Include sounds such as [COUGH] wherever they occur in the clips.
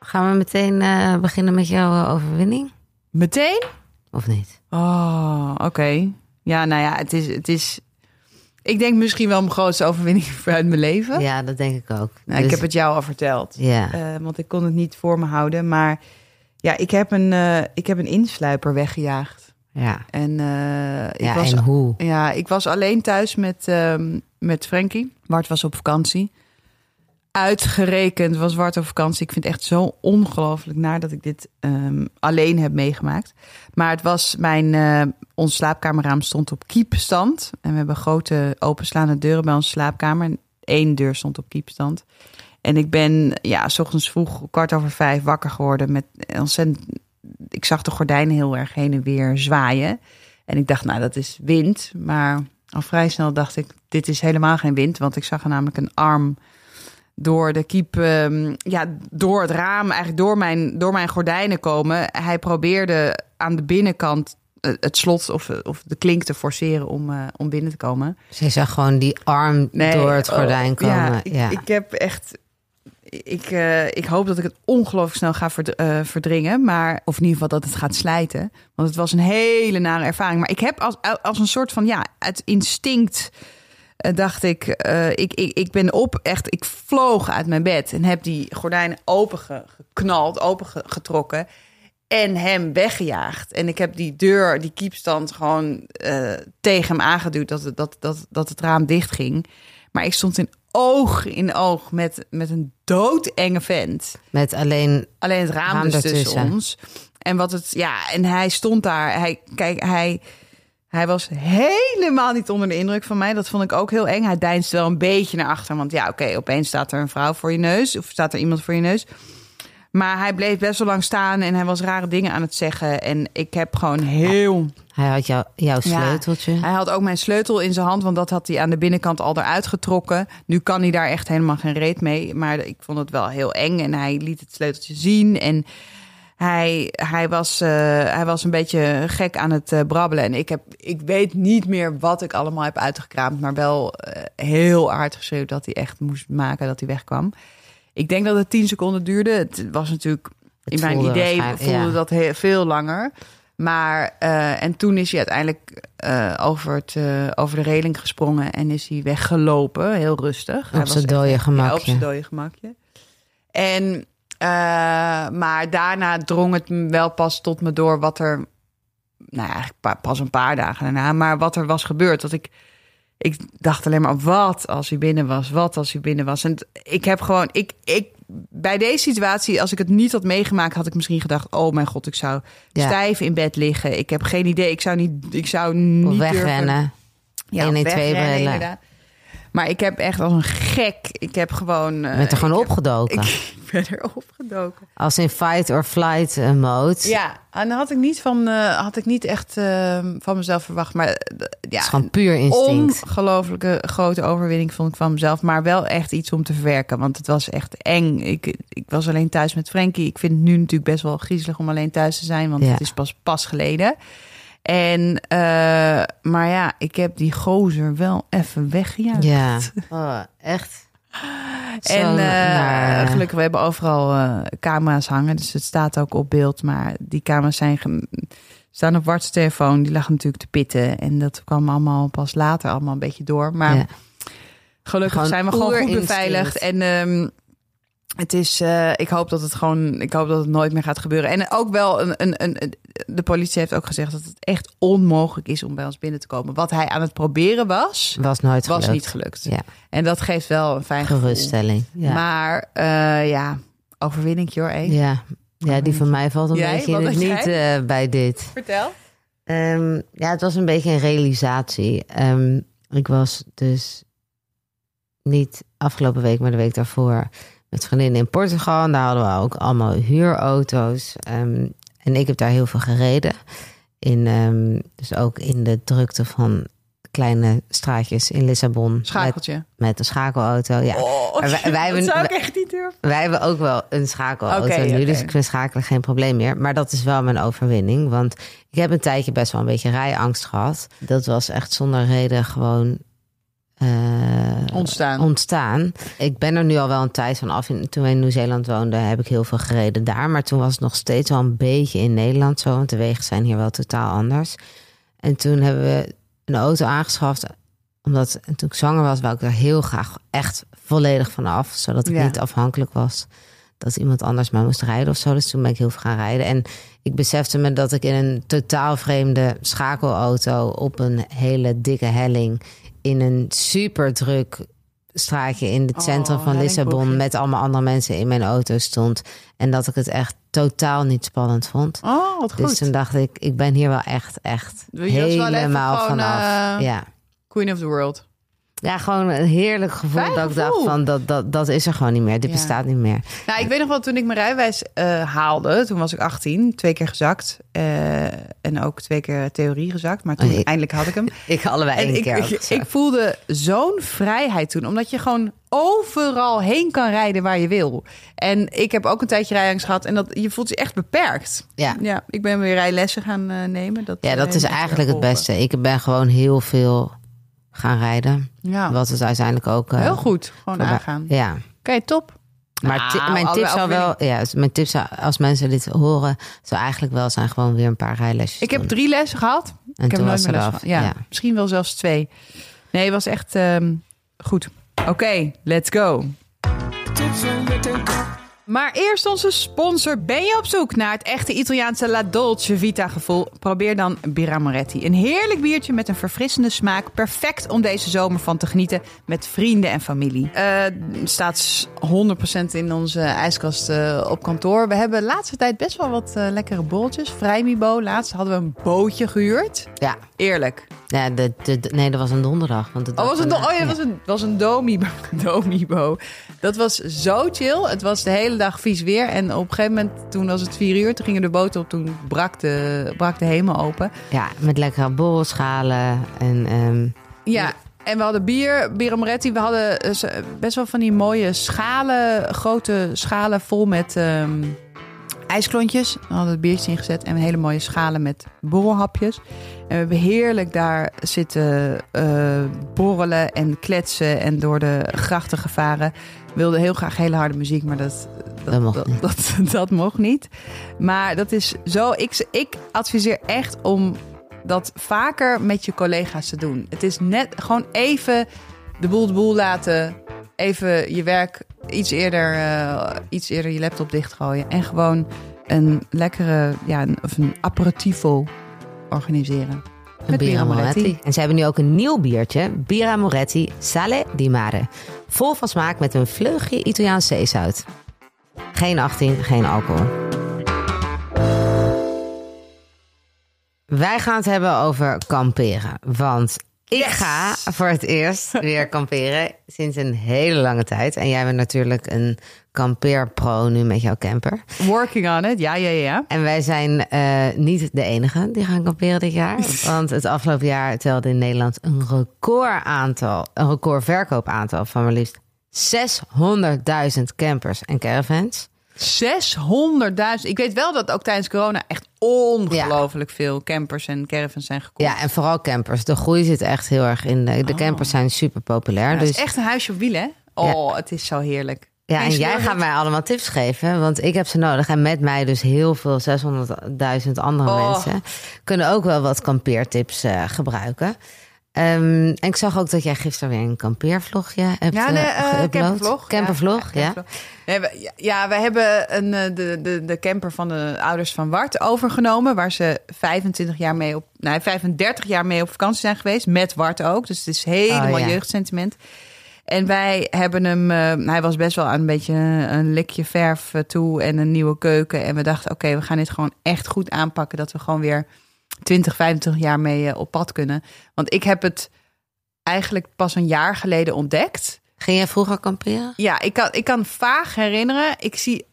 Gaan we meteen eh, beginnen met jouw eh, overwinning? Meteen? Of niet? Oh, oké. Ja, nou ja, het is, het is. Ik denk misschien wel mijn grootste overwinning [LAUGHS] uit mijn leven. Ja, dat denk ik ook. Nou, Ik Dus- heb het jou al verteld. Ja. Eh, want ik kon het niet voor me houden. Maar ja, ik heb een, eh, ik heb een insluiper weggejaagd. ja. En, eh, ik ja, was, en hoe? ja, ik was alleen thuis met, ehm met Frankie. Bart was op vakantie. Uitgerekend was Bart op vakantie. Ik vind het echt zo ongelooflijk naar dat ik dit ehm, alleen heb meegemaakt. Maar het was mijn, eh, ons slaapkamerraam stond op kiepstand. En we hebben grote openslaande deuren bij onze slaapkamer. En één deur stond op kiepstand. En ik ben, ja, s ochtends vroeg, kwart over vijf, wakker geworden met ontzettend. Ik zag de gordijnen heel erg heen en weer zwaaien. En ik dacht, nou, dat is wind. Maar al vrij snel dacht ik, dit is helemaal geen wind. Want ik zag er namelijk een arm door de kiep, ehm, ja, door het raam, eigenlijk door mijn, door mijn gordijnen komen. Hij probeerde aan de binnenkant eh, het slot of, of de klink te forceren om, eh, om binnen te komen. Ze zag gewoon die arm Nee, door het oh, gordijn komen. Ja, Ja, ik, ik heb echt. Ik, eh, ik hoop dat ik het ongelooflijk snel ga verd- eh, verdringen. Maar, of in ieder geval dat het gaat slijten. Want het was een hele nare ervaring. Maar ik heb als, als een soort van, ja, het instinct. Eh, dacht ik, eh, ik, ik, ik ben op, echt, ik vloog uit mijn bed. En heb die gordijnen opengeknald, opengetrokken. En hem weggejaagd. En ik heb die deur, die kiepstand, gewoon eh, tegen hem aangeduwd dat, het- dat, dat, dat het raam dicht ging. Maar ik stond in oog in oog met, met een doodenge vent. Met alleen... Alleen het raam, Raam dus tussen ons. En wat het, ja, en hij stond daar. Hij, kijk, hij, hij was helemaal niet onder de indruk van mij. Dat vond ik ook heel eng. Hij deinst wel een beetje naar achter. Want ja, oké, opeens staat er een vrouw voor je neus. Of staat er iemand voor je neus. Maar hij bleef best wel lang staan en hij was rare dingen aan het zeggen. En ik heb gewoon heel. Hij had jou, jouw Ja, sleuteltje. hij had ook mijn sleutel in zijn hand, want dat had hij aan de binnenkant al eruit getrokken. Nu kan hij daar echt helemaal geen reet mee. Maar ik vond het wel heel eng en hij liet het sleuteltje zien. En hij, hij, was, eh, hij was een beetje gek aan het eh, brabbelen. En ik, heb, ik weet niet meer wat ik allemaal heb uitgekraamd, maar wel eh, heel hard geschreeuwd dat hij echt moest maken dat hij wegkwam. Ik denk dat het tien seconden duurde. Het was natuurlijk Het in mijn idee voelde ja. dat heel, veel langer. Maar, en toen is hij uiteindelijk over, het, over de reling gesprongen en is hij weggelopen, heel rustig. Op zijn dode Ja, op gemakje. zijn dode gemakje. En, maar daarna drong het me wel pas tot me door wat er, nou eigenlijk pa- pas een paar dagen daarna, maar wat er was gebeurd. Dat ik, ik dacht alleen maar, wat als hij binnen was, wat als hij binnen was. En ik heb gewoon, ik, ik, bij deze situatie, als ik het niet had meegemaakt, had ik misschien gedacht, oh mijn god, ik zou Ja. stijf in bed liggen. Ik heb geen idee, ik zou niet, ik zou niet Of durven- wegrennen. ja, 112 wegrennen, bellen. Maar ik heb echt als een gek. Ik heb gewoon. eh, Met er gewoon heb- opgedoken. [LAUGHS] Ik ben er opgedoken. Als in fight or flight eh, mode. Ja, en dat had ik niet van. eh, had ik niet echt eh, van mezelf verwacht. Maar eh, Het ja, is gewoon puur instinct. ongelooflijke grote overwinning vond ik van mezelf. Maar wel echt iets om te verwerken. Want het was echt eng. Ik, ik was alleen thuis met Frankie. Ik vind het nu natuurlijk best wel griezelig om alleen thuis te zijn. Want Ja. het is pas pas geleden. En, eh, maar ja, ik heb die gozer wel even weggejaagd. Ja. [LAUGHS] Oh, echt. En eh, naar- gelukkig, we hebben overal eh, camera's hangen. Dus het staat ook op beeld. Maar die camera's zijn staan op Wart's telefoon. Die lag natuurlijk te pitten. En dat kwam allemaal pas later allemaal een beetje door. Maar Ja. gelukkig Gewoon zijn we gewoon goed beveiligd. En ehm, het is, eh, ik hoop dat het gewoon, ik hoop dat het nooit meer gaat gebeuren. En ook wel, een, een, een, de politie heeft ook gezegd dat het echt onmogelijk is om bij ons binnen te komen. Wat hij aan het proberen was, Was nooit was gelukt. niet gelukt. Ja. En dat geeft wel een fijn. Geruststelling. Ja. Maar eh, ja, overwinning hoor. Hey. ja. ja, die van mij valt een Jij? beetje in het niet eh, bij dit. Vertel. Ehm, ja, het was een beetje een realisatie. Ehm, ik was dus niet afgelopen week, maar de week daarvoor met vriendinnen in Portugal. En daar hadden we ook allemaal huurauto's. Ehm, en ik heb daar heel veel gereden. In, ehm, dus ook in de drukte van kleine straatjes in Lissabon. Schakeltje. met een schakelauto. Ja. Oh, wij- wij hebben- dat zou ik echt niet durven. Wij hebben ook wel een schakelauto nu, oké. dus ik vind schakelen geen probleem meer. Maar dat is wel mijn overwinning, want ik heb een tijdje best wel een beetje rijangst gehad. Dat was echt zonder reden gewoon eh, Ontstaan. ontstaan. Ik ben er nu al wel een tijd van af. Toen we in Nieuw-Zeeland woonden, heb ik heel veel gereden daar. Maar toen was het nog steeds wel een beetje in Nederland zo, want de wegen zijn hier wel totaal anders. En toen hebben we een auto aangeschaft omdat en toen ik zwanger was, wou ik er heel graag echt volledig van af. Zodat ik Ja. niet afhankelijk was dat iemand anders mij moest rijden of zo. Dus toen ben ik heel veel gaan rijden. En ik besefte me dat ik in een totaal vreemde schakelauto op een hele dikke helling in een super druk straatje in het Oh, centrum van Lissabon met allemaal andere mensen in mijn auto stond. En dat ik het echt totaal niet spannend vond. Oh, wat goed. Dus toen dacht ik, ik ben hier wel echt, echt wel helemaal vanaf. eh, ja. Queen of the world. Ja, gewoon een heerlijk gevoel Fijn dat ik dacht van dat, dat, dat is er gewoon niet meer. Dit Ja. bestaat niet meer. Nou, ik weet nog wel, toen ik mijn rijwijs eh, haalde, toen was ik 18, twee keer gezakt. eh, en ook twee keer theorie gezakt. Maar toen Oh, ik- eindelijk had ik hem. [LAUGHS] Ik allebei één keer. ik, ik voelde zo'n vrijheid toen, omdat je gewoon overal heen kan rijden waar je wil. En ik heb ook een tijdje rijangst gehad en dat, je voelt je echt beperkt. ja. Ja, ik ben weer rijlessen gaan eh, nemen. Dat, ja, dat is eigenlijk het beste. Ik ben gewoon heel veel gaan rijden. Ja, Wat het uiteindelijk ook... eh, heel goed. Gewoon voorbij- aangaan. Oké, Ja, top. maar Nou, mijn tip zou wel... Ja, dus mijn tip zou, als mensen dit horen... zou eigenlijk wel zijn gewoon weer een paar rijlesjes Ik heb doen. drie lessen gehad. En ik heb nooit meer het les af. van. Ja, misschien wel zelfs twee. Nee, het was echt ehm, goed. Oké, let's go. Maar eerst onze sponsor. Ben je op zoek naar het echte Italiaanse La Dolce Vita gevoel? Probeer dan Birra Moretti. Een heerlijk biertje met een verfrissende smaak. Perfect om deze zomer van te genieten met vrienden en familie. Eh staat 100% in onze ijskast eh, op kantoor. We hebben de laatste tijd best wel wat eh, lekkere bolletjes. Vrijmibo. Laatst hadden we een bootje gehuurd. Ja, Eerlijk. ja de, de, de- nee, dat was een donderdag. Want het Oh, was het, daarna- oh ja, dat was een, was een domibo. [LAUGHS] domibo. Dat was zo chill. Het was de hele dag vies weer. En op een gegeven moment, toen was het vier uur, toen gingen de boten op. Toen brak de, brak de hemel open. Ja, met lekkere borrelschalen en... ehm, Ja, en we hadden bier, bier Moretti. We hadden eh, best wel van die mooie schalen, grote schalen vol met ehm, ijsklontjes. We hadden het biertje ingezet en hele mooie schalen met borrelhapjes. En we hebben heerlijk daar zitten eh, borrelen en kletsen en door de grachten gevaren. We wilden heel graag hele harde muziek, maar dat, Dat mocht dat, niet. dat, [LAUGHS] dat mocht niet. Maar dat is zo. Ik, ik adviseer echt om dat vaker met je collega's te doen. Het is net gewoon even de boel de boel laten. Even je werk iets eerder, eh, iets eerder je laptop dichtgooien. En gewoon een lekkere, ja, een- of een aperitivo organiseren. Een Met Birra Moretti. Moretti. En ze hebben nu ook een nieuw biertje. Birra Moretti Sale di Mare. Vol van smaak met een vleugje Italiaans zeezout. Geen 18, geen alcohol. Wij gaan het hebben over kamperen. Want ik Yes! ga voor het eerst [LAUGHS] weer kamperen sinds een hele lange tijd. En jij bent natuurlijk een kampeerpro nu met jouw camper. Working on it, ja, ja, ja. En wij zijn eh, niet de enige die gaan kamperen dit jaar. [LAUGHS] Want het afgelopen jaar telde in Nederland een record aantal, een record verkoopaantal van maar liefst 600.000 campers en caravans. 600.000. Ik weet wel dat ook tijdens corona echt ongelooflijk veel campers en caravans zijn gekocht. Ja, en vooral campers. De groei zit echt heel erg in. De, de campers zijn super populair. Ja, het dus is echt een huisje op wielen? Oh, het is zo heerlijk. ja, en jij gaat mij allemaal tips geven, want ik heb ze nodig. En met mij dus heel veel, 600.000 andere Oh. mensen, kunnen ook wel wat kampeertips eh, gebruiken. Ehm, en ik zag ook dat jij gisteren weer een kampeervlogje hebt Ja, nee, eh, eh, campervlog. Campervlog, ja. campervlog. Nee, we, ja, ja, we hebben een, eh, de, de, de camper van de ouders van Wart overgenomen. Waar ze 25 jaar mee op, nee, 35 jaar mee op vakantie zijn geweest. Met Wart ook. Dus het is helemaal Oh, ja. jeugdsentiment. En wij hebben hem, hij was best wel aan een beetje een likje verf toe en een nieuwe keuken. En we dachten, oké, we gaan dit gewoon echt goed aanpakken. Dat we gewoon weer 20, 25 jaar mee eh, op pad kunnen. Want ik heb het eigenlijk pas een jaar geleden ontdekt. Ging jij vroeger kamperen? Ja, ik kan, ik kan vaag herinneren. Ik zie,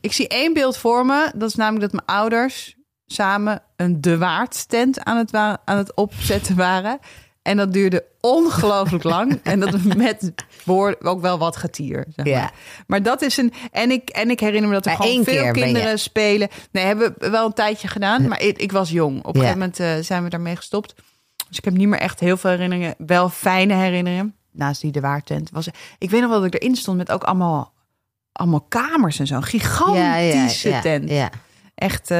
ik zie één beeld voor me. Dat is namelijk dat mijn ouders samen een De Waard tent aan het, aan het opzetten waren. En dat duurde ongelooflijk [LAUGHS] lang. En dat met woorden ook wel wat getier. Zeg maar. Ja. maar dat is een. En ik, en ik herinner me dat er Maar gewoon veel je- kinderen spelen. Nee, hebben we wel een tijdje gedaan. Maar ik, ik was jong. Op een Ja. gegeven moment eh, zijn we daarmee gestopt. Dus ik heb niet meer echt heel veel herinneringen. Wel fijne herinneringen. Naast die de waartent was. Ik weet nog wel dat ik erin stond met ook allemaal, allemaal kamers en zo. Een gigantische ja, tent. Ja. Echt, eh,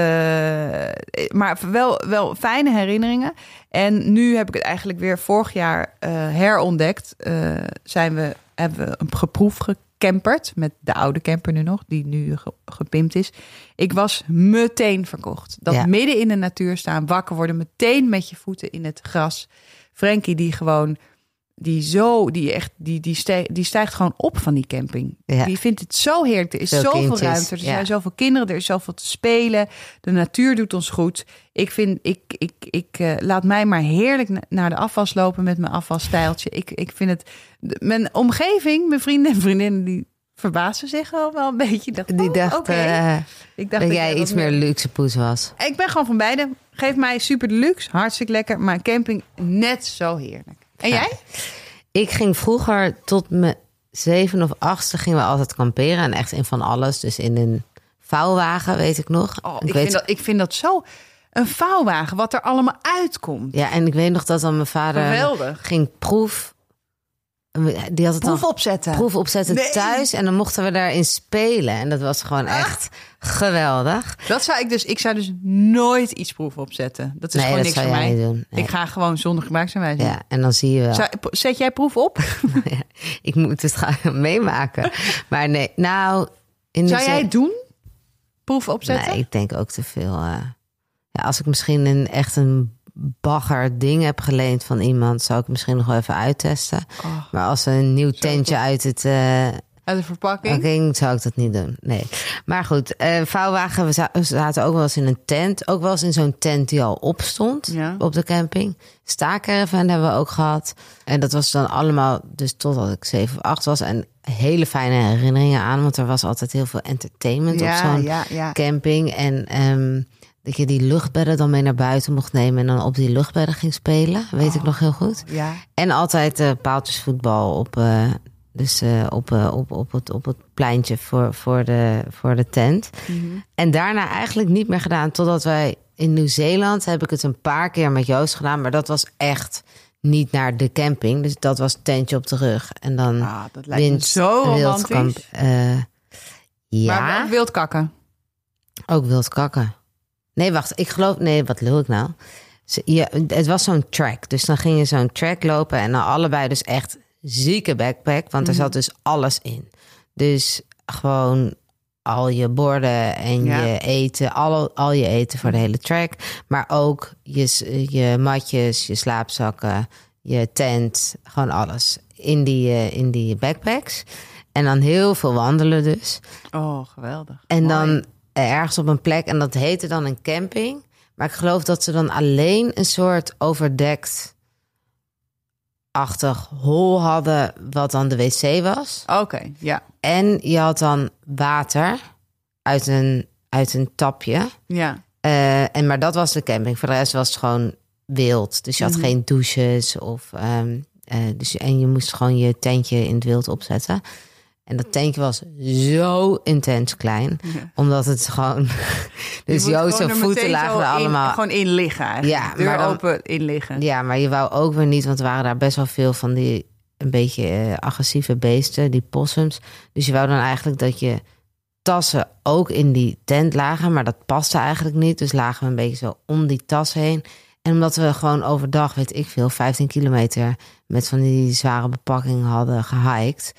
maar wel, wel fijne herinneringen. En nu heb ik het eigenlijk weer vorig jaar eh, herontdekt. Eh, zijn we, hebben we een geproef gecamperd met de oude camper nu nog, die nu ge- gepimpt is. Ik was meteen verkocht. Dat Ja. midden in de natuur staan, wakker worden, meteen met je voeten in het gras. Frankie die gewoon, die zo, die echt, die, die, stijgt, die stijgt gewoon op van die camping. Ja. Die vindt het zo heerlijk. Er is Veel zoveel kindjes, ruimte, er ja. zijn zoveel kinderen, er is zoveel te spelen. De natuur doet ons goed. Ik vind, ik, ik, ik eh, laat mij maar heerlijk na- naar de afwas lopen met mijn afwasstijltje. Ik, ik vind het, mijn omgeving, mijn vrienden en vriendinnen, die verbaasden zich wel, wel een beetje. Ik dacht, Die oh, dacht eh, ik dacht dat jij iets meer luxe poes was. Ik ben gewoon van beide. Geef mij super deluxe, hartstikke lekker. Maar camping net zo heerlijk. En Ja. jij? Ik ging vroeger tot mijn zeven of achtste gingen we altijd kamperen. En echt in van alles. Dus in een vouwwagen, weet ik nog. Oh, ik ik, weet, vind dat, ik vind dat zo een vouwwagen, wat er allemaal uitkomt. Ja, en ik weet nog dat dan mijn vader Geweldig. ging proef... Die had het Proef opzetten. proef opzetten Nee. thuis. En dan mochten we daarin spelen. En dat was gewoon echt geweldig. Dat zou ik dus, ik zou dus nooit iets proef opzetten. Dat is nee, gewoon dat niks voor mij. niet doen. Nee. Ik ga gewoon zonder gebruiksaanwijzing. Ja, en dan zie je wel. Zou- zet jij proef op? [LAUGHS] Ja, ik moet het gaan [LAUGHS] meemaken. Maar nee, nou... In de Zou jij het doen? Proef opzetten? Nee, ik denk ook te veel. eh. ja, als ik misschien een echt een bagger ding heb geleend van iemand, zou ik misschien nog wel even uittesten. Oh, Maar als een nieuw tentje uit het eh uit de verpakking? ging, zou ik dat niet doen. Nee. Maar goed, eh vouwwagen, we za- we zaten ook wel eens in een tent. Ook wel eens in zo'n tent die al opstond Ja. op de camping. Staakerven hebben we ook gehad. En dat was dan allemaal, dus totdat ik zeven of acht was. En hele fijne herinneringen aan, want er was altijd heel veel entertainment op zo'n ja, camping. En ehm, dat je die luchtbedden dan mee naar buiten mocht nemen en dan op die luchtbedden ging spelen. Weet ik nog heel goed. ja. En altijd eh paaltjesvoetbal op, eh, dus, eh, op, op, op, het, op het pleintje voor, voor, de, voor de tent. En daarna eigenlijk niet meer gedaan. Totdat wij in Nieuw-Zeeland heb ik het een paar keer met Joost gedaan. Maar dat was echt niet naar de camping. Dus dat was tentje op de rug. En dan Ah, dat lijkt me wind, zo wildkamp. romantisch. ja, Maar ook wild kakken. ook wild kakken. Nee, wacht. Ik geloof... Nee, wat lul ik nou? Ze- Ja, het was zo'n track. Dus dan ging je zo'n track lopen. En dan allebei dus echt zieke backpack. Want er Mhm. zat dus alles in. Dus gewoon al je borden en Ja. je eten. Al, al je eten voor de hele track. Maar ook je, je matjes, je slaapzakken, je tent. Gewoon alles. In die, eh, in die backpacks. En dan heel veel wandelen dus. Oh, geweldig. En Mooi. dan ergens op een plek, en dat heette dan een camping. Maar ik geloof dat ze dan alleen een soort overdekt achtig hol hadden, wat dan de wc was. Oké, ja. En je had dan water uit een, uit een tapje. Ja. Eh, en maar dat was de camping. Voor de rest was het gewoon wild. Dus je had Mhm. geen douches of. ehm, eh, dus, en je moest gewoon je tentje in het wild opzetten. En dat tentje was zo intens klein, Ja. omdat het gewoon. [LAUGHS] dus Je moet Joost gewoon zijn er voeten lagen er in- allemaal. gewoon in liggen eigenlijk. Ja, Deur maar dan- open, in liggen. Ja, maar je wou ook weer niet, want er waren daar best wel veel van die een beetje eh, agressieve beesten, die possums. Dus je wou dan eigenlijk dat je tassen ook in die tent lagen, maar dat paste eigenlijk niet. Dus lagen we een beetje zo om die tas heen. En omdat we gewoon overdag, weet ik veel, 15 kilometer met van die zware bepakking hadden gehiked,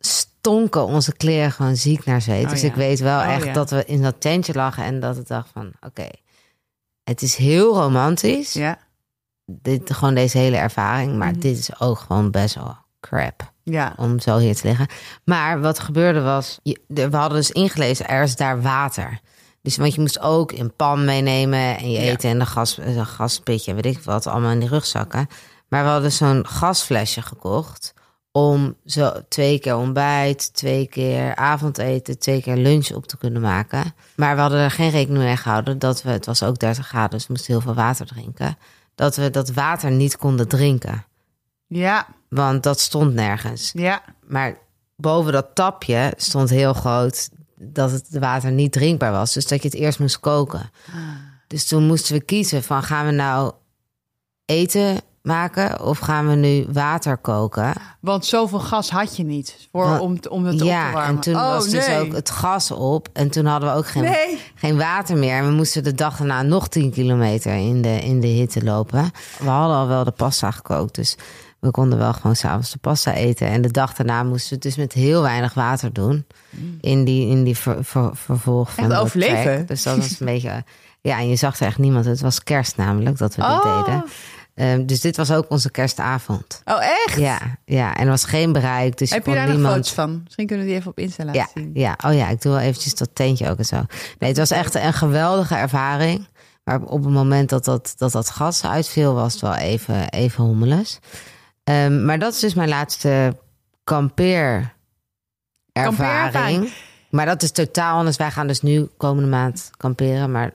stonken onze kleren gewoon ziek naar zweet. Oh dus ja. ik weet wel Oh echt ja. dat we in dat tentje lagen en dat ik dacht van, oké, het is heel romantisch Ja. dit, gewoon deze hele ervaring. Maar Mhm. dit is ook gewoon best wel crap Ja. om zo hier te liggen. Maar wat gebeurde was, we hadden dus ingelezen, er is daar water. Dus want je moest ook een pan meenemen en je Ja. eten en een, gas, een gaspitje, weet ik wat, allemaal in die rugzakken. Maar we hadden zo'n gasflesje gekocht om zo twee keer ontbijt, twee keer avondeten, twee keer lunch op te kunnen maken. Maar we hadden er geen rekening mee gehouden dat we, het was ook 30 graden, dus we moesten heel veel water drinken. Dat we dat water niet konden drinken. Ja, Want dat stond nergens. ja. Maar boven dat tapje stond heel groot dat het water niet drinkbaar was. Dus dat je het eerst moest koken. Dus toen moesten we kiezen van gaan we nou eten maken of gaan we nu water koken? Want zoveel gas had je niet voor, Want- om, om het op te ja, warmen. en toen oh, was dus ook het gas op. En toen hadden we ook geen, Nee. geen water meer. En we moesten de dag daarna nog 10 kilometer in de, in de hitte lopen. We hadden al wel de pasta gekookt, dus we konden wel gewoon s'avonds de pasta eten. En de dag daarna moesten we het dus met heel weinig water doen. In die, in die ver, ver- vervolg van Echt de overleven. Dus dat was een [LAUGHS] beetje... Ja, en je zag er echt niemand. Het was kerst namelijk dat we dit Oh. deden. Ehm, dus dit was ook onze kerstavond. Oh, echt? Ja, ja, en er was geen bereik. Dus Heb je kon daar nog niemand... foto's van? Misschien kunnen we die even op Insta laten Ja, zien. ja, oh ja, ik doe wel eventjes dat tentje ook en zo. Nee, het was echt een geweldige ervaring. Maar op het moment dat dat, dat, dat gas uitviel, was het wel even, even hommeles. Ehm, maar dat is dus mijn laatste kampeer Kampeerervaring. ervaring. Maar dat is totaal anders. Wij gaan dus nu komende maand kamperen, maar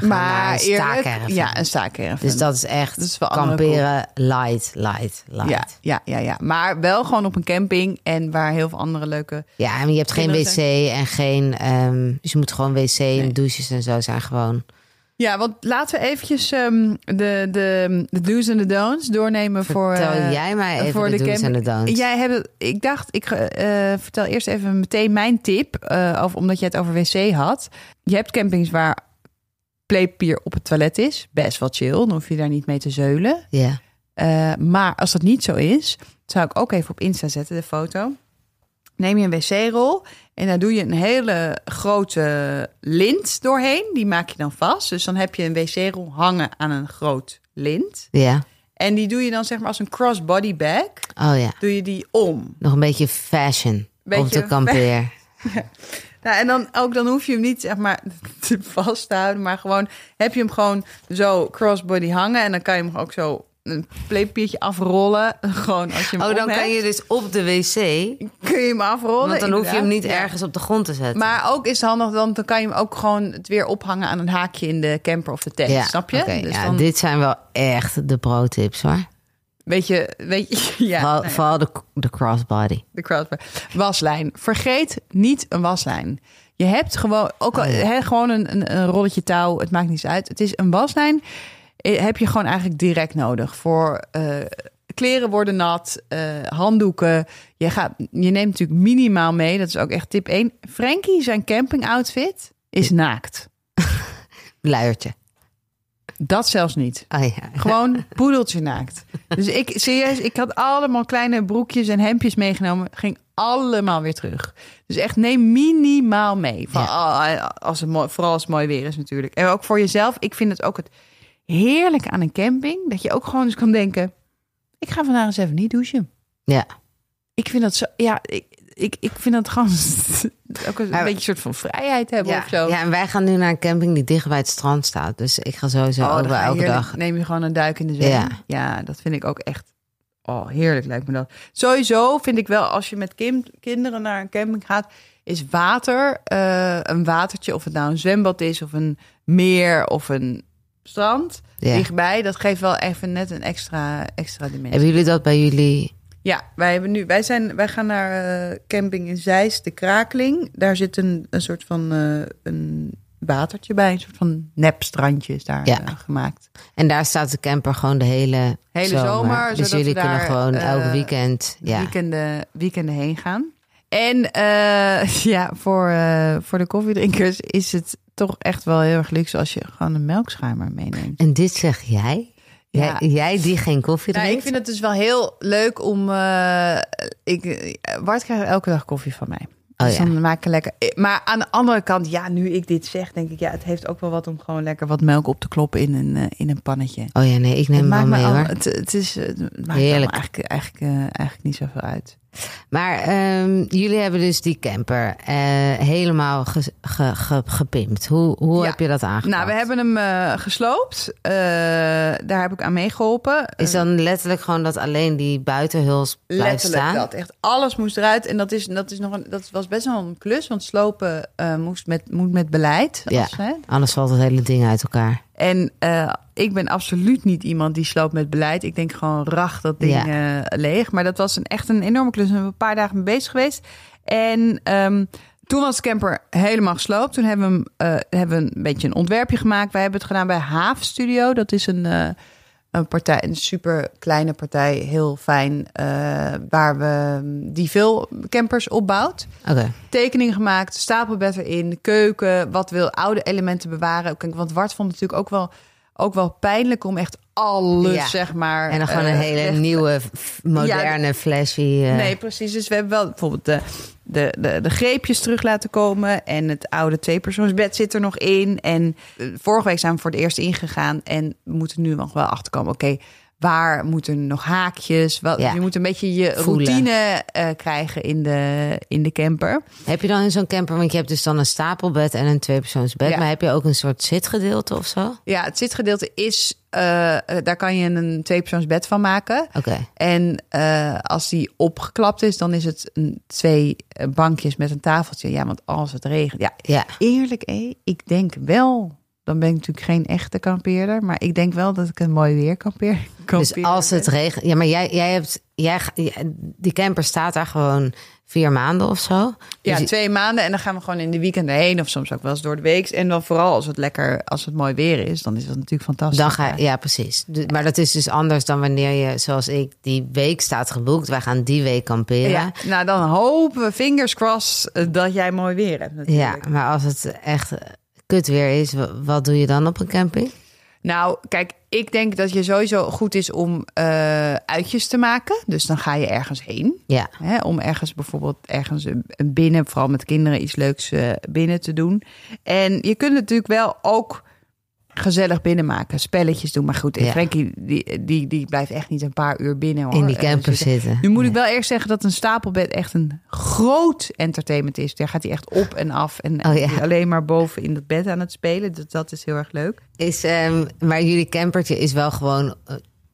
we gaan naar Maar een ja, een. Dus dat is echt Dat is wel kamperen light, light, light. ja, ja, ja, ja. Maar wel gewoon op een camping en waar heel veel andere leuke... Ja, en je hebt geen wc en geen... ehm, dus je moet gewoon wc en douches en zo zijn gewoon... Ja, want laten we eventjes ehm, de, de, de do's en de don'ts doornemen voor... Vertel eh, jij mij even voor de, de do's en de don'ts. Jij hebt, ik dacht, ik eh, vertel eerst even meteen mijn tip, eh, over, omdat je het over wc had. Je hebt campings waar playpapier op het toilet is, best wel chill, dan hoef je daar niet mee te zeulen. Ja. Eh, maar als dat niet zo is, zou ik ook even op Insta zetten, de foto. Neem je een wc-rol en daar doe je een hele grote lint doorheen. Die maak je dan vast. Dus dan heb je een wc-rol hangen aan een groot lint. Ja. En die doe je dan zeg maar als een crossbody bag. Oh ja. Doe je die om. Nog een beetje fashion Beetje de kampeer. [LAUGHS] Nou, en dan ook dan hoef je hem niet zeg maar [LAUGHS] te vast te houden, maar gewoon heb je hem gewoon zo crossbody hangen en dan kan je hem ook zo een playpiertje afrollen. [LAUGHS] Gewoon als je hem Oh, dan kan je dus op de wc. kun je hem afrollen. Want dan hoef je hem niet ergens op de grond te zetten. Maar ook is het handig, want dan kan je hem ook gewoon het weer ophangen aan een haakje in de camper of de tent. ja, Snap je? oké, dus ja, dan dit zijn wel echt de pro-tips hoor. Weet je, weet je, [LAUGHS] ja, vooral nou ja. vooral de, de crossbody. De crossbar. Waslijn. Vergeet niet een waslijn. Je hebt gewoon, ook al, Oh ja. gewoon een, een, een rolletje touw. Het maakt niets uit. Het is een waslijn. eh, Heb je gewoon eigenlijk direct nodig. Voor eh, kleren worden nat. eh, handdoeken. Je, gaat, je neemt natuurlijk minimaal mee. Dat is ook echt tip 1. Frankie, zijn camping outfit is naakt. [LAUGHS] Luiertje. Dat zelfs niet. Oh ja. Gewoon poedeltje naakt. Dus ik, serieus, ik had allemaal kleine broekjes en hemdjes meegenomen. Ging allemaal weer terug. Dus echt neem minimaal mee. Van, ah, als het mooi, vooral als het mooi weer is natuurlijk. En ook voor jezelf. Ik vind het ook het heerlijke aan een camping. Dat je ook gewoon eens kan denken. Ik ga vandaag eens even niet douchen. Ja. Ik vind dat zo... Ja, ik, ik, ik vind dat gewoon [LAUGHS] ook een Maar- beetje een soort van vrijheid hebben Ja, of zo. ja, en wij gaan nu naar een camping die dicht bij het strand staat. Dus ik ga sowieso Oh, elke dag. Neem je gewoon een duik in de zee. Ja. Ja. dat vind ik ook echt. Oh, heerlijk lijkt me dat. Sowieso vind ik wel, als je met kim- kinderen naar een camping gaat, is water, eh, een watertje, of het nou een zwembad is, of een meer, of een strand, Ja. dichtbij. Dat geeft wel even net een extra, extra dimensie. Hebben jullie dat bij jullie? Ja, wij, hebben nu, wij, zijn, wij gaan naar eh, camping in Zeist, de Krakeling. Daar zit een, een soort van eh, een watertje bij, een soort van nepstrandje is daar Ja. eh, gemaakt. En daar staat de camper gewoon de hele, Hele zomer, Dus zodat we jullie kunnen daar, gewoon elk weekend. Ja. weekenden, weekenden heen gaan. En [LAUGHS] ja, voor, voor de koffiedrinkers is het toch echt wel heel erg luxe als je gewoon een melkschuimer meeneemt. En dit zeg jij? Ja. Jij, jij die geen koffie Nou, drinkt? ik vind het dus wel heel leuk om. eh ik, Bart krijgt elke dag koffie van mij. Oh dus ja. dan maak ik lekker. eh, Maar aan de andere kant, ja, nu ik dit zeg, denk ik, ja, het heeft ook wel wat om gewoon lekker wat melk op te kloppen in een, eh, in een pannetje. Oh ja, nee, ik neem Het wel maakt me mee al- hoor. Het, het is, het maakt Heerlijk. eigenlijk, eigenlijk, eigenlijk niet zoveel uit. Maar ehm, jullie hebben dus die camper eh, helemaal ge, ge- ge- gepimpt. Hoe, hoe Ja. heb je dat aangepakt? Nou, we hebben hem eh, gesloopt. Eh, daar heb ik aan meegeholpen. Is dan letterlijk gewoon dat alleen die buitenhuls blijft Letterlijk staan? dat. Echt alles moest eruit. En dat, is, dat, is nog een, dat was best wel een klus. Want slopen moest met, moet met beleid. Ja. Als, hè. Anders valt het hele ding uit elkaar. En ik ben absoluut niet iemand die sloopt met beleid. Ik denk gewoon rach dat ding eh, leeg. Maar dat was een, echt een enorme klus. We zijn een paar dagen mee bezig geweest. En ehm, toen was de camper helemaal gesloopt. Toen hebben we, hem, eh, hebben we een beetje een ontwerpje gemaakt. Wij hebben het gedaan bij Haaf Studio. Dat is een, eh, een partij, een super kleine partij. Heel fijn. waar we, die veel campers opbouwt Oké. tekening gemaakt, stapelbed erin, keuken, wat wil oude elementen bewaren. Want Wart vond natuurlijk ook wel, ook wel pijnlijk om echt alles, Ja. zeg maar. En dan gewoon een eh, hele echt- nieuwe, moderne, flashy... eh, Nee, precies. Dus we hebben wel bijvoorbeeld de, de, de, de greepjes terug laten komen. En het oude tweepersoonsbed zit er nog in. En eh, vorige week zijn we voor het eerst ingegaan. En we moeten nu nog wel achterkomen. Oké, waar moeten nog haakjes? Ja. Je moet een beetje je Voelen. routine eh, krijgen in de, in de camper. Heb je dan in zo'n camper, want je hebt dus dan een stapelbed en een tweepersoonsbed, Ja. maar heb je ook een soort zitgedeelte of zo? Ja, het zitgedeelte is, eh, eh, daar kan je een tweepersoonsbed van maken. Oké. En eh, als die opgeklapt is, dan is het een, twee eh, bankjes met een tafeltje. Ja, want als het regent. Ja, Ja. eerlijk, hé, ik denk wel. Dan ben ik natuurlijk geen echte kampeerder. Maar ik denk wel dat ik een mooi weer kampeer. Dus als het regent. Ja, maar jij, jij hebt. Jij, die camper staat daar gewoon vier maanden of zo. Ja, Dus- twee maanden. En dan gaan we gewoon in de weekend heen. Of soms ook wel eens door de week. En dan vooral als het lekker, als het mooi weer is. Dan is dat natuurlijk fantastisch. dan ga ja, precies. Maar dat is dus anders dan wanneer je, zoals ik, die week staat geboekt. Wij gaan die week kamperen. Ja, nou dan hopen we, fingers crossed, dat jij mooi weer hebt Ja, natuurlijk. maar als het echt kut weer is, wa- wat doe je dan op een camping? Nou, kijk, ik denk dat je sowieso goed is om eh, uitjes te maken. Dus dan ga je ergens heen. Ja, Hè, om ergens bijvoorbeeld ergens binnen, vooral met kinderen, iets leuks eh, binnen te doen. En je kunt natuurlijk wel ook gezellig binnen maken, spelletjes doen. Maar goed, Ja. Frankie, die, die, die blijft echt niet een paar uur binnen. Hoor, in die eh, camper zitten. zitten. Nu moet ik wel eerst zeggen dat een stapelbed echt een groot entertainment is. Daar gaat hij echt op en af en Oh ja. alleen maar boven in het bed aan het spelen. Dus dat is heel erg leuk. Is, ehm, maar jullie campertje is wel gewoon.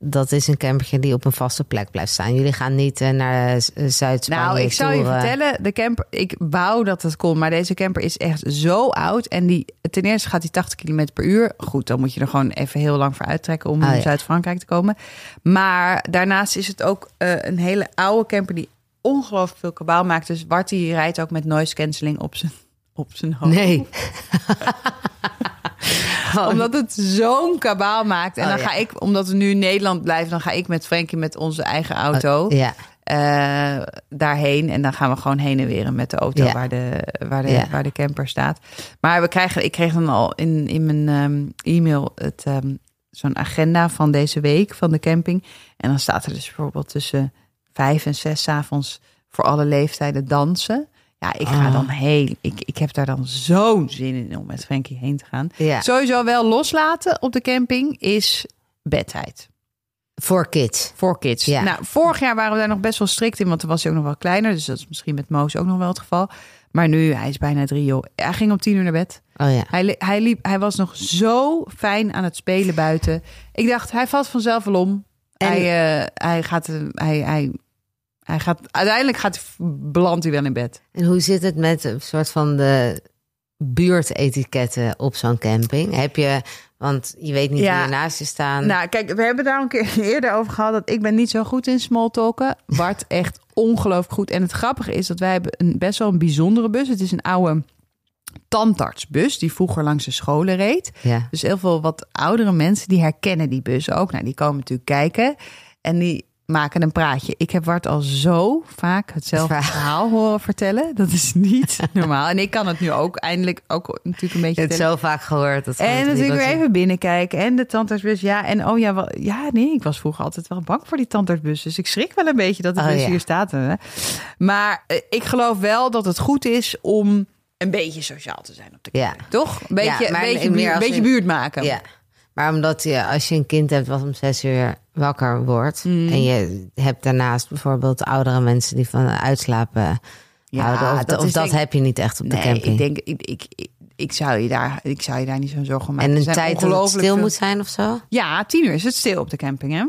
Eh, dat is een campertje die op een vaste plek blijft staan. Jullie gaan niet eh, naar uh, Zuid-Spanje. Nou, ik zal je vertellen, de camper, ik wou dat het kon, maar deze camper is echt zo oud. En die, ten eerste gaat hij 80 km per uur. Goed, dan moet je er gewoon even heel lang voor uittrekken om Oh, ja. Zuid-Frankrijk te komen. Maar daarnaast is het ook eh, een hele oude camper die ongelooflijk veel kabaal maakt. Dus Bart die rijdt ook met noise cancelling op zijn, op zijn hoofd. Nee. [LAUGHS] Omdat het zo'n kabaal maakt. En Oh, dan ja. ga ik, omdat we nu in Nederland blijven, dan ga ik met Frankie met onze eigen auto. Ja, eh, daarheen. En dan gaan we gewoon heen en weer met de auto Ja. waar, de, waar, de, Ja. waar de camper staat. Maar we krijgen, ik kreeg dan al in, in mijn ehm, e-mail het, ehm, zo'n agenda van deze week van de camping. En dan staat er dus bijvoorbeeld tussen vijf en zes avonds voor alle leeftijden dansen. Ja, ik ga Ah. dan heen. Ik, ik heb daar dan zo'n zin in om met Frankie heen te gaan. ja. Sowieso wel loslaten op de camping is bedtijd. Voor kids. Voor kids. Ja. Nou, vorig jaar waren we daar nog best wel strikt in, want toen was hij ook nog wel kleiner. Dus dat is misschien met Moos ook nog wel het geval. Maar nu, hij is bijna drie, joh. Hij ging om tien uur naar bed. Oh ja. Hij, hij, liep, hij was nog zo fijn aan het spelen buiten. Ik dacht, hij valt vanzelf wel om. En- Hij, eh, hij gaat, eh, hij, hij, hij gaat, uiteindelijk gaat, belandt hij wel in bed. En hoe zit het met een soort van de buurtetiketten op zo'n camping? Heb je, want je weet niet Ja. wie er naast je staan. Nou, kijk, we hebben daar een keer [LAUGHS] eerder over gehad dat ik ben niet zo goed in smalltalken. Bart [LAUGHS] echt ongelooflijk goed. En het grappige is dat wij hebben een best wel een bijzondere bus. Het is een oude tandartsbus die vroeger langs de scholen reed. ja. Dus heel veel wat oudere mensen die herkennen die bus ook. Nou, die komen natuurlijk kijken en die maken een praatje. Ik heb Bart al zo vaak hetzelfde verhaal horen vertellen. Dat is niet [LAUGHS] normaal. En ik kan het nu ook eindelijk ook natuurlijk een beetje vertellen. zo vaak gehoord. Dat En het natuurlijk weer even binnenkijken. En de tandartsbus. Ja, en oh ja, wel, ja, nee, ik was vroeger altijd wel bang voor die tandartsbus. Dus ik schrik wel een beetje dat de Oh bus ja. hier staat. Hè. Maar eh, ik geloof wel dat het goed is om een beetje sociaal te zijn op de Ja. Toch? Een beetje, Ja, maar een beetje, meer buurt, als beetje buurt maken. Ja. Maar omdat je, als je een kind hebt wat om zes uur wakker wordt... Mm. en je hebt daarnaast bijvoorbeeld oudere mensen die van uitslapen houden... of dat, of is dat denk- heb je niet echt op de nee, camping. ik denk, ik, ik, ik, ik zou je daar, ik zou je daar niet zo'n zorgen om maken. en een tijd dat het stil veel- moet zijn of zo? Oké. Ja, tien uur is het stil op de camping, hè?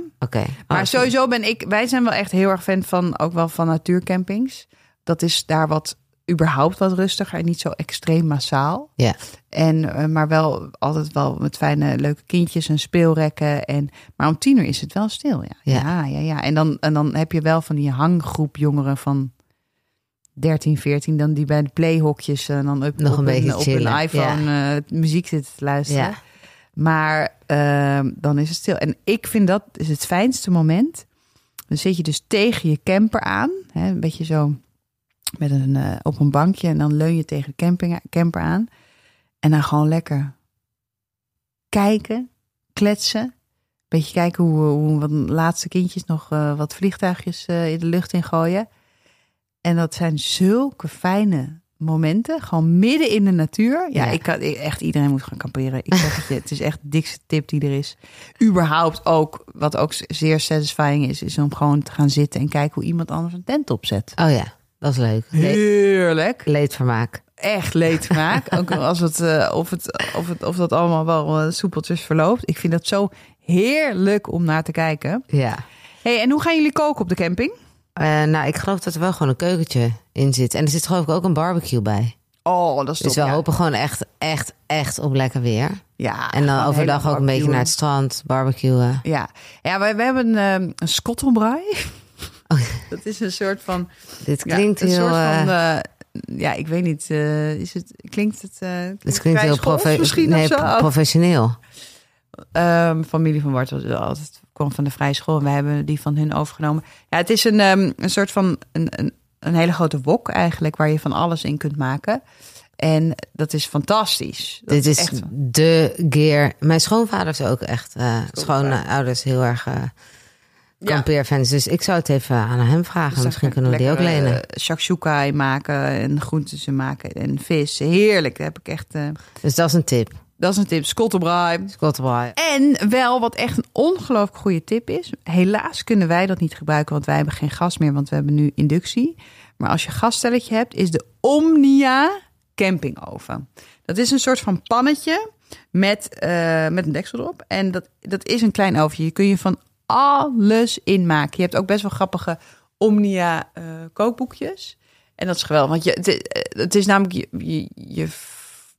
Maar Oh, sowieso ben ik, wij zijn wel echt heel erg fan van, ook wel van natuurcampings. Dat is daar wat, überhaupt wat rustiger en niet zo extreem massaal. Ja. En, eh, maar wel altijd wel met fijne, leuke kindjes en speelrekken. En, maar om tien uur is het wel stil, ja. Ja. Ja, ja, ja. En, dan, en dan heb je wel van die hanggroep jongeren van 13, 14... dan die bij de playhokjes en dan up, Nog op een beetje op hun chillen, iPhone eh, muziek zitten te luisteren. Ja. Maar ehm, dan is het stil. En ik vind dat is het fijnste moment. Dan zit je dus tegen je camper aan. Hè, een beetje zo met een, eh, op een bankje. En dan leun je tegen de camping, camper aan. En dan gewoon lekker kijken, kletsen. Beetje kijken hoe, hoe wat laatste kindjes nog eh, wat vliegtuigjes eh, in de lucht in gooien. En dat zijn zulke fijne momenten. Gewoon midden in de natuur. Ja, Ja. Ik kan, ik- echt iedereen moet gaan kamperen. Ik zeg het je, het is echt de dikste tip die er is. Überhaupt ook, wat ook zeer satisfying is, is om gewoon te gaan zitten en kijken hoe iemand anders een tent opzet. Oh ja, dat is leuk. Le- Heerlijk. leedvermaak. Echt leedvermaak. [LAUGHS] ook als het, eh, of, het, of, het, of dat allemaal wel eh, soepeltjes verloopt. Ik vind dat zo heerlijk om naar te kijken. Ja. hey, en hoe gaan jullie koken op de camping? Eh, nou, ik geloof dat er wel gewoon een keukentje in zit. En er zit geloof ik ook een barbecue bij. Oh, dat is Dus top. we ja. hopen gewoon echt, echt, echt op lekker weer. Ja, En dan overdag ook een beetje naar het strand, barbecuen. Ja, ja wij, we hebben een skottelbraai. Oh. [LAUGHS] Dat is een soort van... Dit ja, klinkt een heel... soort van... eh, eh, ja, ik weet niet. eh, is het, klinkt het... dit klinkt heel vrij schools profe- nee, professioneel. Ehm, familie van Bart was altijd kwam van de vrije school en wij hebben die van hun overgenomen. Ja, het is een, ehm, een soort van een, een, een hele grote wok eigenlijk waar je van alles in kunt maken. En dat is fantastisch. Dat Dit is echt de gear. Mijn schoonvader is ook echt uh, schoonouders heel erg uh, kampeerfans. Dus ik zou het even aan hem vragen. Dus Misschien kunnen we die ook lenen. eh, shakshuka in maken en groentes in maken en vis. Heerlijk. Dat heb ik echt. eh, Dus dat is een tip. dat is een tip. Skottelbraai. Skottelbraai. En wel wat echt een ongelooflijk goede tip is. Helaas kunnen wij dat niet gebruiken, want wij hebben geen gas meer, want we hebben nu inductie. Maar als je gasstelletje hebt, is de Omnia campingoven. Dat is een soort van pannetje met, uh, met een deksel erop. En dat, dat is een klein oventje. Je kun je van alles in maken. Je hebt ook best wel grappige Omnia uh, kookboekjes. En dat is geweldig, want je, het, het is namelijk je, je, je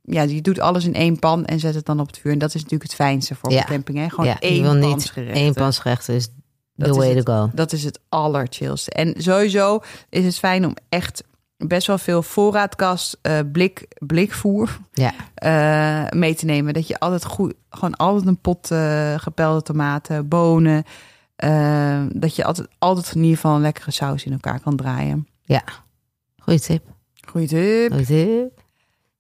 ja, je doet alles in één pan en zet het dan op het vuur. En dat is natuurlijk het fijnste voor ja. de camping. Hè? Gewoon ja, één wil niet één pansgerecht is the Dat way is het, to go. Dat is het allerchillste. En sowieso is het fijn om echt best wel veel voorraadkast, uh, blik, blikvoer ja. uh, mee te nemen. Dat je altijd goed, gewoon altijd een pot uh, gepelde tomaten, bonen. Dat je altijd, altijd in ieder geval een lekkere saus in elkaar kan draaien. Ja, goeie tip. Goeie tip. Goeie tip.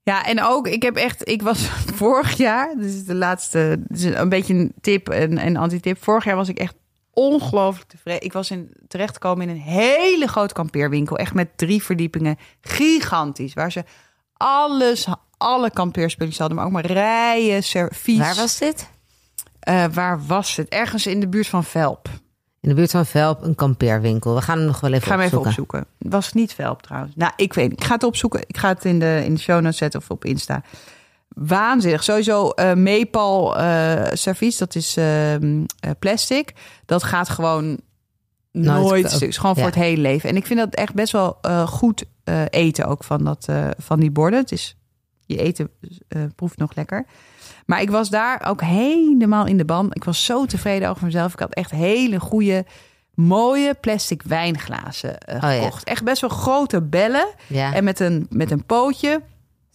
Ja, en ook, ik heb echt, ik was [LAUGHS] vorig jaar, is de laatste, is een beetje een tip en, en anti-tip. Vorig jaar was ik echt ongelooflijk tevreden. Ik was in, terechtgekomen in een hele grote kampeerwinkel, echt met drie verdiepingen, gigantisch, waar ze alles, alle kampeerspullen hadden, maar ook maar rijen, servies. Waar was dit? Uh, waar was het? Ergens in de buurt van Velp. In de buurt van Velp, een kampeerwinkel. We gaan hem nog wel even ik ga opzoeken. Even opzoeken. Was het niet Velp trouwens? Nou, ik weet niet. Ik ga het opzoeken. Ik ga het in de, in de show notes zetten of op Insta. Waanzinnig. Sowieso uh, Maple uh, servies, dat is uh, plastic. Dat gaat gewoon nooit, nooit stuk. Gewoon ja. voor het hele leven. En ik vind dat echt best wel goed eten ook van, dat, van die borden. Het is, je eten proeft nog lekker. Maar ik was daar ook helemaal in de ban. Ik was zo tevreden over mezelf. Ik had echt hele goede, mooie plastic wijnglazen uh, oh, gekocht. Ja. Echt best wel grote bellen. Ja. En met een, met een pootje.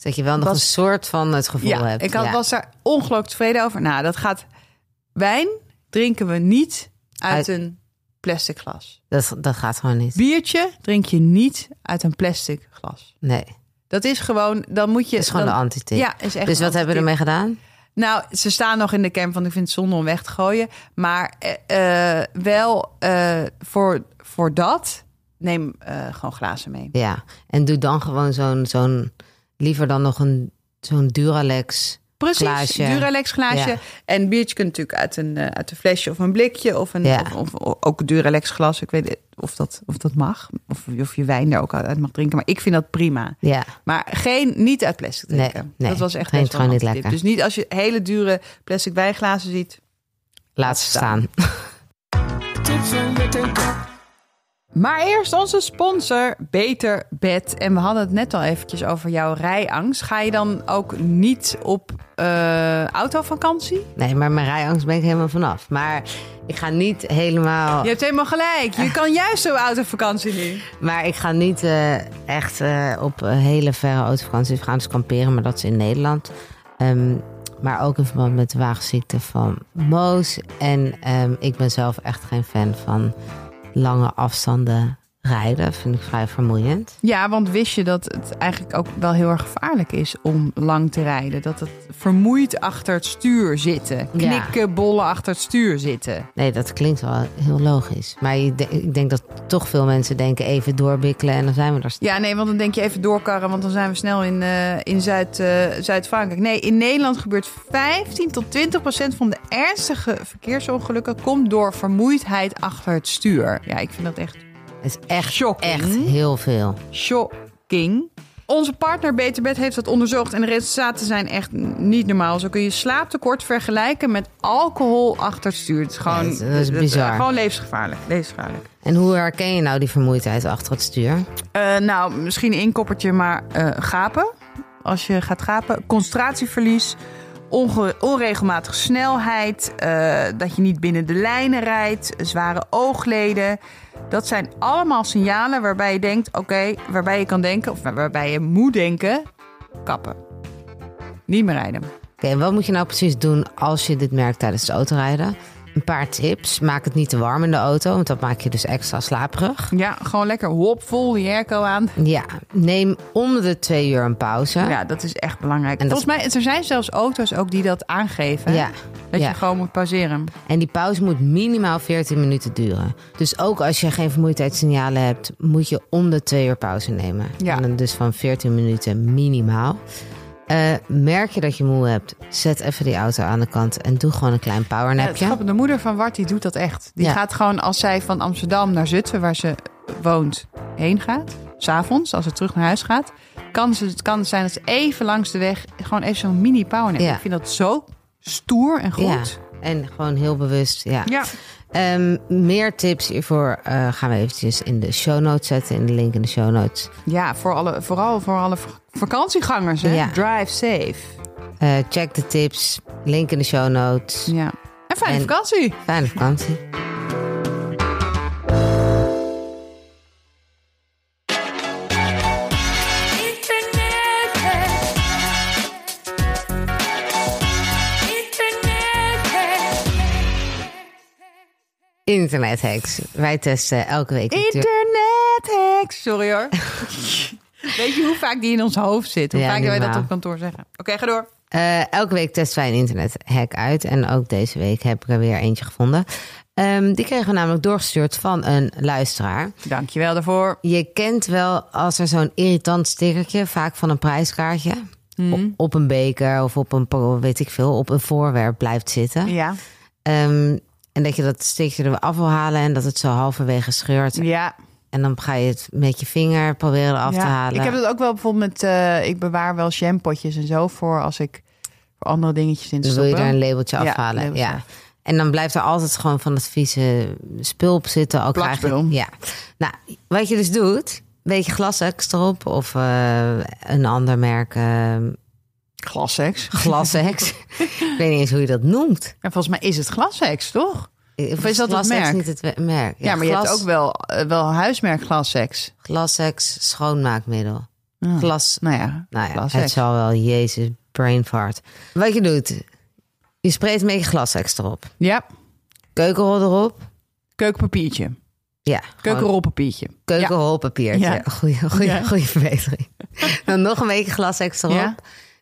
Dat je wel nog was, een soort van het gevoel ja, hebt. Ik had, ja. was daar ongelooflijk tevreden over. Nou, dat gaat... Wijn drinken we niet uit, uit... een plastic glas. Dat, dat gaat gewoon niet. Biertje drink je niet uit een plastic glas. Nee. Dat is gewoon, dan moet je... Dat is gewoon dan, de antitip. Ja, is echt Dus wat hebben we ermee gedaan? Nou, ze staan nog in de camp, want ik vind het zonde om weg te gooien. Maar uh, wel uh, voor, voor dat, neem uh, gewoon glazen mee. Ja, en doe dan gewoon zo'n... zo'n liever dan nog een zo'n Duralex Precies, glaasje. Duralex glaasje. Ja. En biertje kunt natuurlijk uit een, eh, uit een flesje of een blikje. Of, een, Ja. of, of ook een Duralex glas. Ik weet niet of dat, of dat mag. Of, of je wijn daar ook uit mag drinken. Maar ik vind dat prima. Ja, Maar geen, niet uit plastic Nee, drinken. nee. dat was echt Geen gewoon niet lekker. Dus niet als je hele dure plastic wijnglazen ziet. laat ze staan. Maar eerst onze sponsor, Beter Bed. En we hadden het net al eventjes over jouw rijangst. Ga je dan ook niet op eh, autovakantie? Nee, maar mijn rijangst ben ik helemaal vanaf. Maar ik ga niet helemaal... Je hebt helemaal gelijk. Je kan juist op autovakantie nu. [LAUGHS] Maar ik ga niet eh, echt eh, op hele verre autovakanties. We gaan dus kamperen, maar dat is in Nederland. Ehm, maar ook in verband met de wagenziekte van Moos. En ehm, ik ben zelf echt geen fan van lange afstanden rijden. Vind ik vrij vermoeiend. Ja, want wist je dat het eigenlijk ook wel heel erg gevaarlijk is om lang te rijden? Dat het vermoeid achter het stuur zitten. Knikken, bollen achter het stuur zitten. Nee, dat klinkt wel heel logisch. Maar ik denk dat toch veel mensen denken even doorbikkelen en dan zijn we er. Ja, nee, want dan denk je even doorkarren, want dan zijn we snel in, eh, in Zuid, eh, Zuid-Frankrijk. Nee, in Nederland gebeurt 15 tot 20 procent van de ernstige verkeersongelukken komt door vermoeidheid achter het stuur. Ja, ik vind dat echt is echt, Shocking. echt heel veel. shocking. Onze partner Beterbed heeft dat onderzocht en de resultaten zijn echt niet normaal. Zo kun je slaaptekort vergelijken met alcohol achter het stuur. Het is gewoon, Ja, dat is- dat bizar. Gewoon levensgevaarlijk. levensgevaarlijk. En hoe herken je nou die vermoeidheid achter het stuur? Eh, nou, misschien één koppertje, maar eh, gapen. Als je gaat gapen. Concentratieverlies. Onregelmatige snelheid. eh, dat je niet binnen de lijnen rijdt. Zware oogleden. Dat zijn allemaal signalen waarbij je denkt... Oké, waarbij je kan denken... Of waarbij je moet denken... Kappen. Niet meer rijden. Oké, en wat moet je nou precies doen als je dit merkt tijdens het autorijden? Een paar tips. Maak het niet te warm in de auto, want dat maak je dus extra slaperig. Ja, gewoon lekker hop, vol die airco aan. Ja, neem om de twee uur een pauze. Ja, dat is echt belangrijk. En dat- Volgens mij, er zijn zelfs auto's ook die dat aangeven. Ja, Dat ja. je gewoon moet pauzeren. En die pauze moet minimaal 14 minuten duren. Dus ook als je geen vermoeidheidssignalen hebt, moet je om de twee uur pauze nemen. Ja. En dan dus van 14 minuten minimaal. Eh, merk je dat je moe hebt, zet even die auto aan de kant en doe gewoon een klein Ja, powernapje. grappige, de moeder van Wart die doet dat echt. Die Ja. gaat gewoon als zij van Amsterdam naar Zutphen, waar ze woont, heen gaat. S'avonds, als ze terug naar huis gaat. Kan ze, het kan zijn dat ze even langs de weg gewoon even zo'n mini power neemt. Ja. Ik vind dat zo stoer en goed. ja, en gewoon heel bewust. Ja. Ja. Ehm, meer tips hiervoor eh, gaan we eventjes in de show notes zetten. In de link in de show notes. Ja, voor alle, vooral voor alle vakantiegangers. Hè? Ja. Drive safe. Eh, check de tips. Link in de show notes. Ja. En fijne En- vakantie. Fijne vakantie. Internet hacks. Wij testen elke week. Internet hacks. Sorry hoor. [LAUGHS] Weet je hoe vaak die in ons hoofd zit? Hoe Ja, vaak wij dat op kantoor zeggen? Oké, ga door. Eh, elke week testen wij een internethack uit. En ook deze week heb ik er weer eentje gevonden. Ehm, die kregen we namelijk doorgestuurd van een luisteraar. Dankjewel daarvoor. Je kent wel als er zo'n irritant stickertje, vaak van een prijskaartje, op, op een beker of op een, weet ik veel, op een voorwerp blijft zitten. Ja. Ehm, en dat je dat stickertje er af wil halen en dat het zo halverwege scheurt. Ja. En dan ga je het met je vinger proberen ja. te halen. Ik heb het ook wel bijvoorbeeld met... eh, ik bewaar wel shampootjes en zo voor als ik voor andere dingetjes in Dan wil je er een labeltje Ja, afhalen. labeltje Ja. af. En dan blijft er altijd gewoon van het vieze spul op zitten. Plakspul. eigenlijk. Ja. Nou, wat je dus doet, een beetje glasex erop of eh, een ander merk eh Glassex. glasex. [LAUGHS] ik weet niet eens hoe je dat noemt. En volgens mij is het glassex, toch? Of is dat het Glasex merk? niet het merk? Ja, maar je hebt ook wel, eh, wel huismerk glassex. Glasex schoonmaakmiddel. Ja. Glas, Nou ja, nou ja, het zal wel, jezus, brain fart. Wat je doet, je spreekt een beetje glasex erop. Ja, Keukenrol erop. keukenpapiertje. Ja, Keukenrolpapiertje. Keukenrolpapiertje. Ja. Goeie, goeie, Ja. goeie verbetering. [LAUGHS] Dan nog een beetje glas extra op.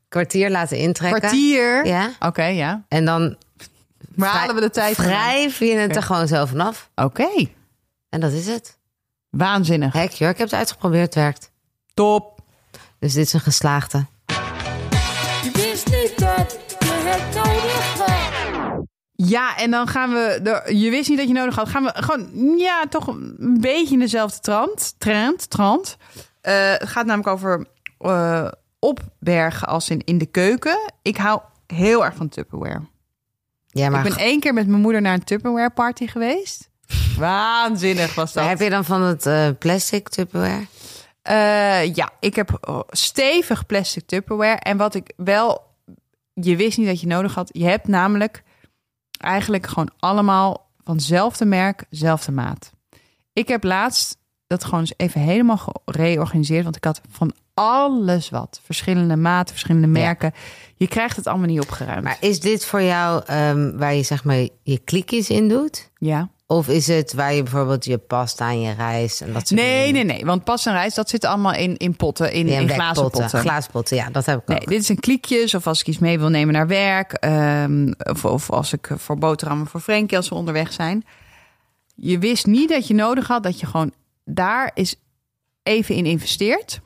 Kwartier laten intrekken. Kwartier. Ja. Oké, ja. En dan Maar halen we de tijd wrijf je het er gewoon zo vanaf. Oké. En dat is het. Waanzinnig. Hek, joh. Ik heb het uitgeprobeerd. Het werkt. Top. Dus dit is een geslaagde. Je wist niet dat het nodig hebt. Ja, en dan gaan we. De, je wist niet dat je nodig had. Gaan we gewoon. Ja, toch een beetje in dezelfde trant. Trend. Trant. Eh, het gaat namelijk over eh, opbergen als in, in de keuken. Ik hou heel erg van Tupperware. Ja, maar ik ben één keer met mijn moeder naar een Tupperware party geweest. Waanzinnig was dat. Maar heb je dan van het eh, plastic Tupperware? Eh, ja, ik heb oh, stevig plastic Tupperware. En wat ik wel... Je wist niet dat je nodig had. Je hebt namelijk eigenlijk gewoon allemaal van hetzelfde merk, zelfde maat. Ik heb laatst dat gewoon eens even helemaal gereorganiseerd. Want ik had van alles wat. Verschillende maten, verschillende merken. Je krijgt het allemaal niet opgeruimd. Maar is dit voor jou ehm, waar je zeg maar je klikjes in doet? ja. Of is het waar je bijvoorbeeld je pasta en je rijst en dat soort Nee, dingen? nee, nee. Want pas en rijst, dat zit allemaal in, in potten, in, Ja, in glazen potten. Glazen potten, ja, dat heb ik Nee, ook. dit is een kliekjes of als ik iets mee wil nemen naar werk. ehm, of, of als ik voor boterhammen voor Frenkie als we onderweg zijn. Je wist niet dat je nodig had dat je gewoon daar is even in investeert.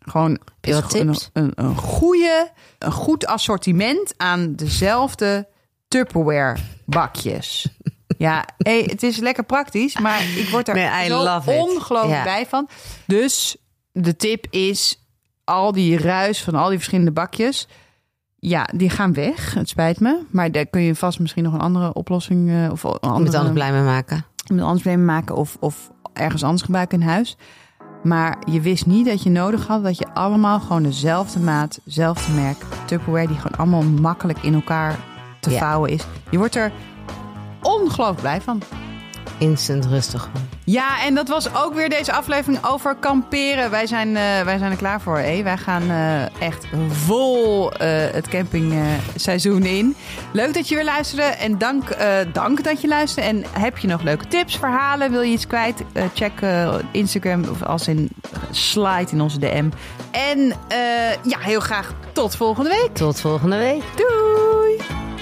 Gewoon is? Een, een, een goede, een goed assortiment aan dezelfde Tupperware bakjes. [LAUGHS] Ja, hey, het is lekker praktisch, maar ik word er Nee, zo ongelooflijk bij van. Dus de tip is al die ruis van al die verschillende bakjes. Ja, die gaan weg. Het spijt me. Maar daar kun je vast misschien nog een andere oplossing... eh, of een andere, anders blij mee maken. iemand anders mee maken of, of ergens anders gebruiken in huis. Maar je wist niet dat je nodig had dat je allemaal gewoon dezelfde maat, dezelfde merk, Tupperware, die gewoon allemaal makkelijk in elkaar te Ja. vouwen is. Je wordt er ongelooflijk blij van. Instant rustig. Ja, en dat was ook weer deze aflevering over kamperen. Wij zijn, eh, wij zijn er klaar voor. Hé. Wij gaan eh, echt vol eh, het campingseizoen in. Leuk dat je weer luisterde. En dank, dank dat je luisterde. En heb je nog leuke tips, verhalen? Wil je iets kwijt? Check Instagram of als in slide in onze DM. En ja, heel graag tot volgende week. Tot volgende week. Doei!